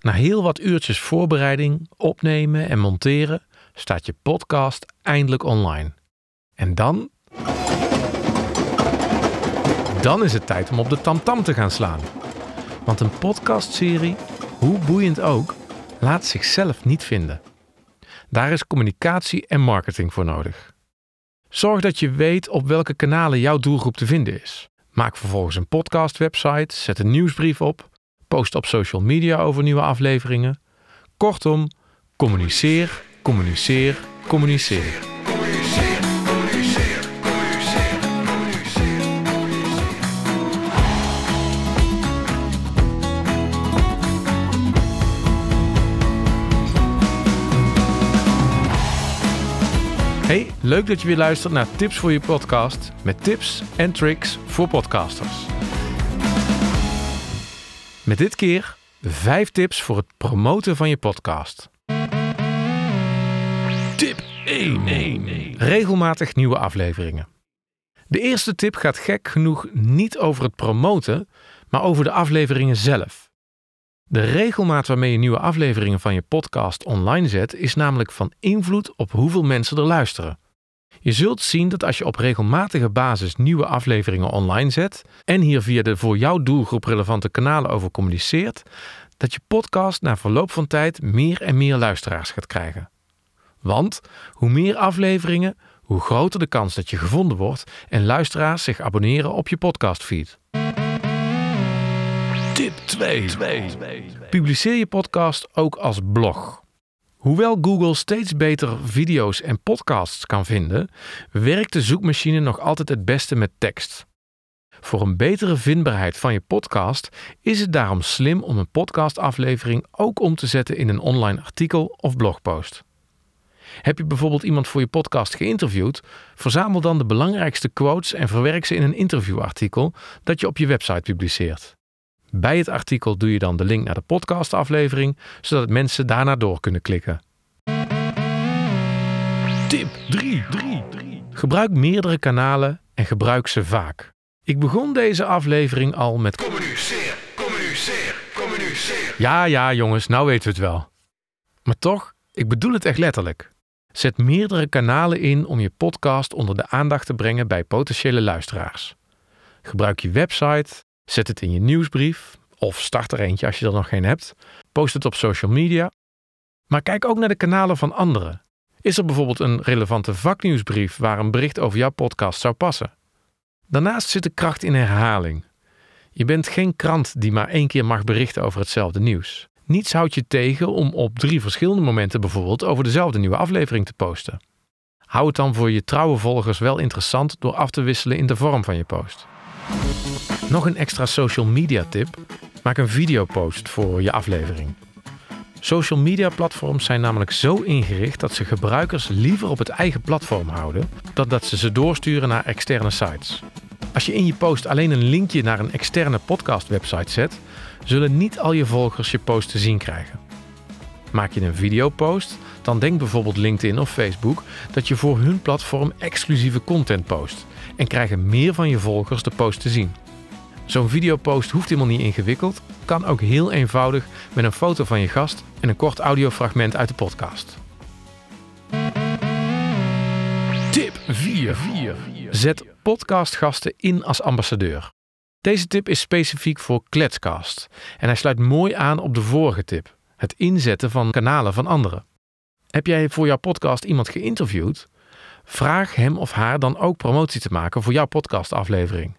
Na heel wat uurtjes voorbereiding, opnemen en monteren staat je podcast eindelijk online. En dan. Dan is het tijd om op de tamtam te gaan slaan. Want een podcastserie, hoe boeiend ook, laat zichzelf niet vinden. Daar is communicatie en marketing voor nodig. Zorg dat je weet op welke kanalen jouw doelgroep te vinden is. Maak vervolgens een podcastwebsite, zet een nieuwsbrief op, post op social media over nieuwe afleveringen. Kortom, communiceer, communiceer, communiceer. Hey, leuk dat je weer luistert naar Tips voor je podcast met tips en tricks voor podcasters. Met dit keer 5 tips voor het promoten van je podcast. Tip 1. Regelmatig nieuwe afleveringen. De eerste tip gaat gek genoeg niet over het promoten, maar over de afleveringen zelf. De regelmaat waarmee je nieuwe afleveringen van je podcast online zet, is namelijk van invloed op hoeveel mensen er luisteren. Je zult zien dat als je op regelmatige basis nieuwe afleveringen online zet en hier via de voor jouw doelgroep relevante kanalen over communiceert, dat je podcast na verloop van tijd meer en meer luisteraars gaat krijgen. Want hoe meer afleveringen, hoe groter de kans dat je gevonden wordt en luisteraars zich abonneren op je podcastfeed. Tip 2. Publiceer je podcast ook als blog. Hoewel Google steeds beter video's en podcasts kan vinden, werkt de zoekmachine nog altijd het beste met tekst. Voor een betere vindbaarheid van je podcast is het daarom slim om een podcastaflevering ook om te zetten in een online artikel of blogpost. Heb je bijvoorbeeld iemand voor je podcast geïnterviewd? Verzamel dan de belangrijkste quotes en verwerk ze in een interviewartikel dat je op je website publiceert. Bij het artikel doe je dan de link naar de podcastaflevering, zodat mensen daarna door kunnen klikken. Tip 3. Gebruik meerdere kanalen en gebruik ze vaak. Ik begon deze aflevering al met Communiceer, communiceer, communiceer. ja, ja, jongens, nou weten we het wel. Maar toch, ik bedoel het echt letterlijk. Zet meerdere kanalen in om je podcast onder de aandacht te brengen bij potentiële luisteraars. Gebruik je website, zet het in je nieuwsbrief of start er eentje als je er nog geen hebt. Post het op social media. Maar kijk ook naar de kanalen van anderen. Is er bijvoorbeeld een relevante vaknieuwsbrief waar een bericht over jouw podcast zou passen? Daarnaast zit de kracht in herhaling. Je bent geen krant die maar één keer mag berichten over hetzelfde nieuws. Niets houdt je tegen om op drie verschillende momenten bijvoorbeeld over dezelfde nieuwe aflevering te posten. Hou het dan voor je trouwe volgers wel interessant door af te wisselen in de vorm van je post. Nog een extra social media tip: maak een videopost voor je aflevering. Social media platforms zijn namelijk zo ingericht dat ze gebruikers liever op het eigen platform houden dan dat ze ze doorsturen naar externe sites. Als je in je post alleen een linkje naar een externe podcastwebsite zet, zullen niet al je volgers je post te zien krijgen. Maak je een videopost, dan denk bijvoorbeeld LinkedIn of Facebook dat je voor hun platform exclusieve content post en krijgen meer van je volgers de post te zien. Zo'n videopost hoeft helemaal niet ingewikkeld, kan ook heel eenvoudig met een foto van je gast en een kort audiofragment uit de podcast. Tip 4. Zet podcastgasten in als ambassadeur. Deze tip is specifiek voor Kletscast en hij sluit mooi aan op de vorige tip: het inzetten van kanalen van anderen. Heb jij voor jouw podcast iemand geïnterviewd? Vraag hem of haar dan ook promotie te maken voor jouw podcastaflevering.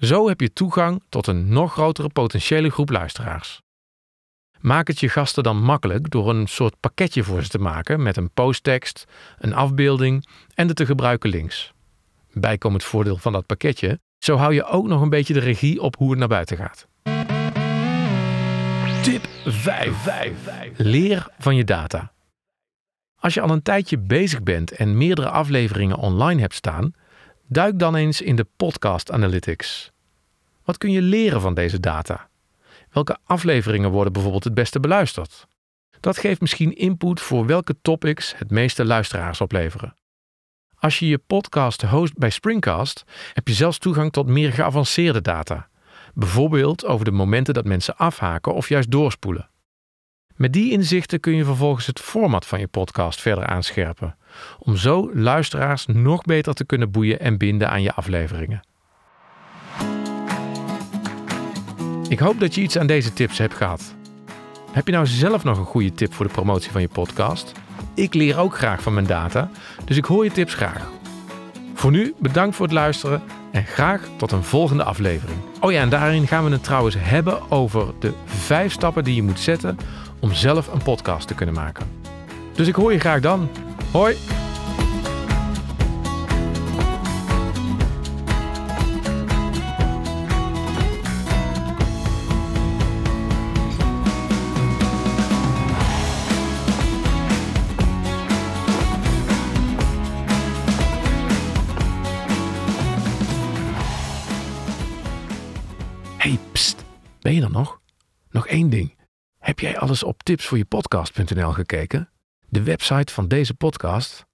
Zo heb je toegang tot een nog grotere potentiële groep luisteraars. Maak het je gasten dan makkelijk door een soort pakketje voor ze te maken met een posttekst, een afbeelding en de te gebruiken links. Bijkomend voordeel van dat pakketje, zo hou je ook nog een beetje de regie op hoe het naar buiten gaat. Tip 5. Leer van je data. Als je al een tijdje bezig bent en meerdere afleveringen online hebt staan, duik dan eens in de podcast analytics. Wat kun je leren van deze data? Welke afleveringen worden bijvoorbeeld het beste beluisterd? Dat geeft misschien input voor welke topics het meeste luisteraars opleveren. Als je je podcast host bij Springcast, heb je zelfs toegang tot meer geavanceerde data. Bijvoorbeeld over de momenten dat mensen afhaken of juist doorspoelen. Met die inzichten kun je vervolgens het format van je podcast verder aanscherpen, om zo luisteraars nog beter te kunnen boeien en binden aan je afleveringen. Ik hoop dat je iets aan deze tips hebt gehad. Heb je nou zelf nog een goede tip voor de promotie van je podcast? Ik leer ook graag van mijn data, dus ik hoor je tips graag. Voor nu bedankt voor het luisteren en graag tot een volgende aflevering. Oh ja, en daarin gaan we het trouwens hebben over de vijf stappen die je moet zetten om zelf een podcast te kunnen maken. Dus ik hoor je graag dan. Hoi! Ben je er nog? Nog één ding. Heb jij alles op tipsvoorjepodcast.nl gekeken? De website van deze podcast?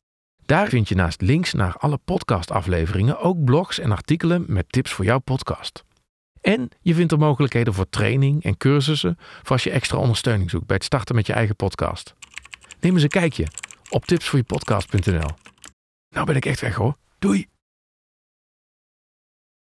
Daar vind je naast links naar alle podcastafleveringen ook blogs en artikelen met tips voor jouw podcast. En je vindt er mogelijkheden voor training en cursussen voor als je extra ondersteuning zoekt bij het starten met je eigen podcast. Neem eens een kijkje op tipsvoorjepodcast.nl. Nou ben ik echt weg hoor. Doei!